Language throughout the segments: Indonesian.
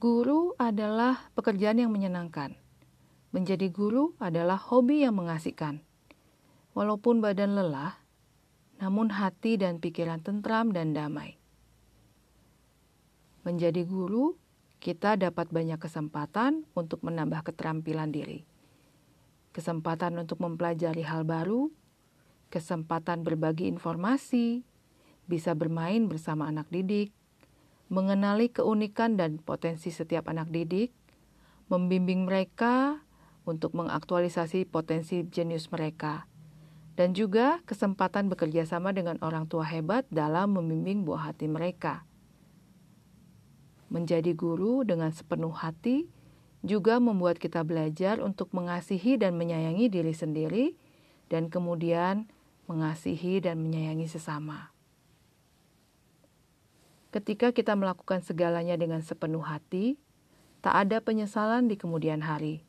Guru adalah pekerjaan yang menyenangkan. Menjadi guru adalah hobi yang mengasihkan. Walaupun badan lelah, namun hati dan pikiran tentram dan damai. Menjadi guru, kita dapat banyak kesempatan untuk menambah keterampilan diri. Kesempatan untuk mempelajari hal baru, kesempatan berbagi informasi, bisa bermain bersama anak didik, mengenali keunikan dan potensi setiap anak didik, membimbing mereka untuk mengaktualisasi potensi jenius mereka, dan juga kesempatan bekerja sama dengan orang tua hebat dalam membimbing buah hati mereka. Menjadi guru dengan sepenuh hati juga membuat kita belajar untuk mengasihi dan menyayangi diri sendiri, dan kemudian mengasihi dan menyayangi sesama. Ketika kita melakukan segalanya dengan sepenuh hati, tak ada penyesalan di kemudian hari,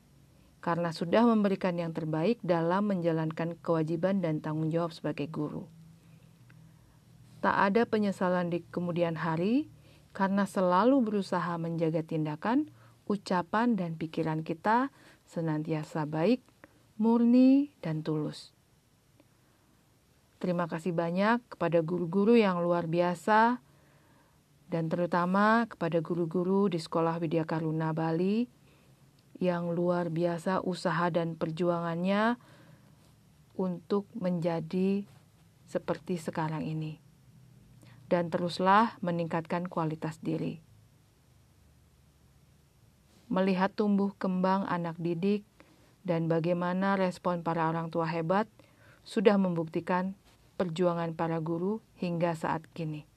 karena sudah memberikan yang terbaik dalam menjalankan kewajiban dan tanggung jawab sebagai guru. Tak ada penyesalan di kemudian hari, karena selalu berusaha menjaga tindakan, ucapan, dan pikiran kita senantiasa baik, murni, dan tulus. Terima kasih banyak kepada guru-guru yang luar biasa dan terutama kepada guru-guru di Sekolah Widya Karuna Bali yang luar biasa usaha dan perjuangannya untuk menjadi seperti sekarang ini. Dan teruslah meningkatkan kualitas diri. Melihat tumbuh kembang anak didik dan bagaimana respon para orang tua hebat sudah membuktikan perjuangan para guru hingga saat kini.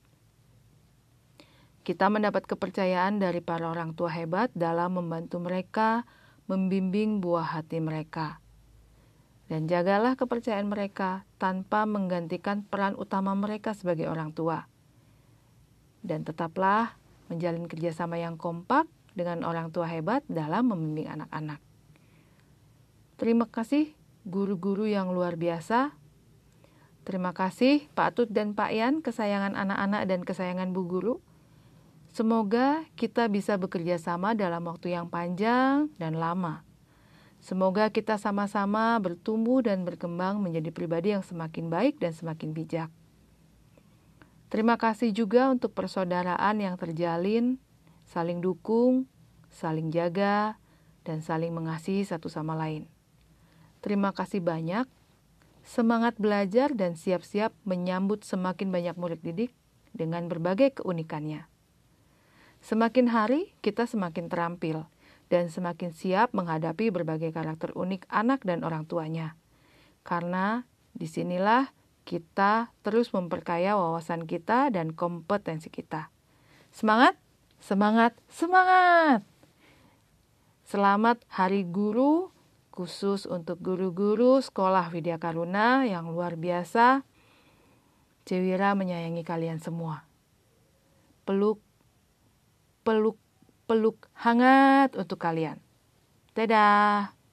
Kita mendapat kepercayaan dari para orang tua hebat dalam membantu mereka membimbing buah hati mereka. Dan jagalah kepercayaan mereka tanpa menggantikan peran utama mereka sebagai orang tua. Dan tetaplah menjalin kerjasama yang kompak dengan orang tua hebat dalam membimbing anak-anak. Terima kasih guru-guru yang luar biasa. Terima kasih Pak Tut dan Pak Yan, kesayangan anak-anak dan kesayangan Bu Guru. Semoga kita bisa bekerja sama dalam waktu yang panjang dan lama. Semoga kita sama-sama bertumbuh dan berkembang menjadi pribadi yang semakin baik dan semakin bijak. Terima kasih juga untuk persaudaraan yang terjalin, saling dukung, saling jaga, dan saling mengasihi satu sama lain. Terima kasih banyak. Semangat belajar dan siap-siap menyambut semakin banyak murid didik dengan berbagai keunikannya. Semakin hari, kita semakin terampil dan semakin siap menghadapi berbagai karakter unik anak dan orang tuanya. Karena di sinilah kita terus memperkaya wawasan kita dan kompetensi kita. Semangat, semangat, semangat! Selamat Hari Guru, khusus untuk guru-guru Sekolah Widya Karuna yang luar biasa. Cewira menyayangi kalian semua. Peluk peluk-peluk hangat untuk kalian. Dadah.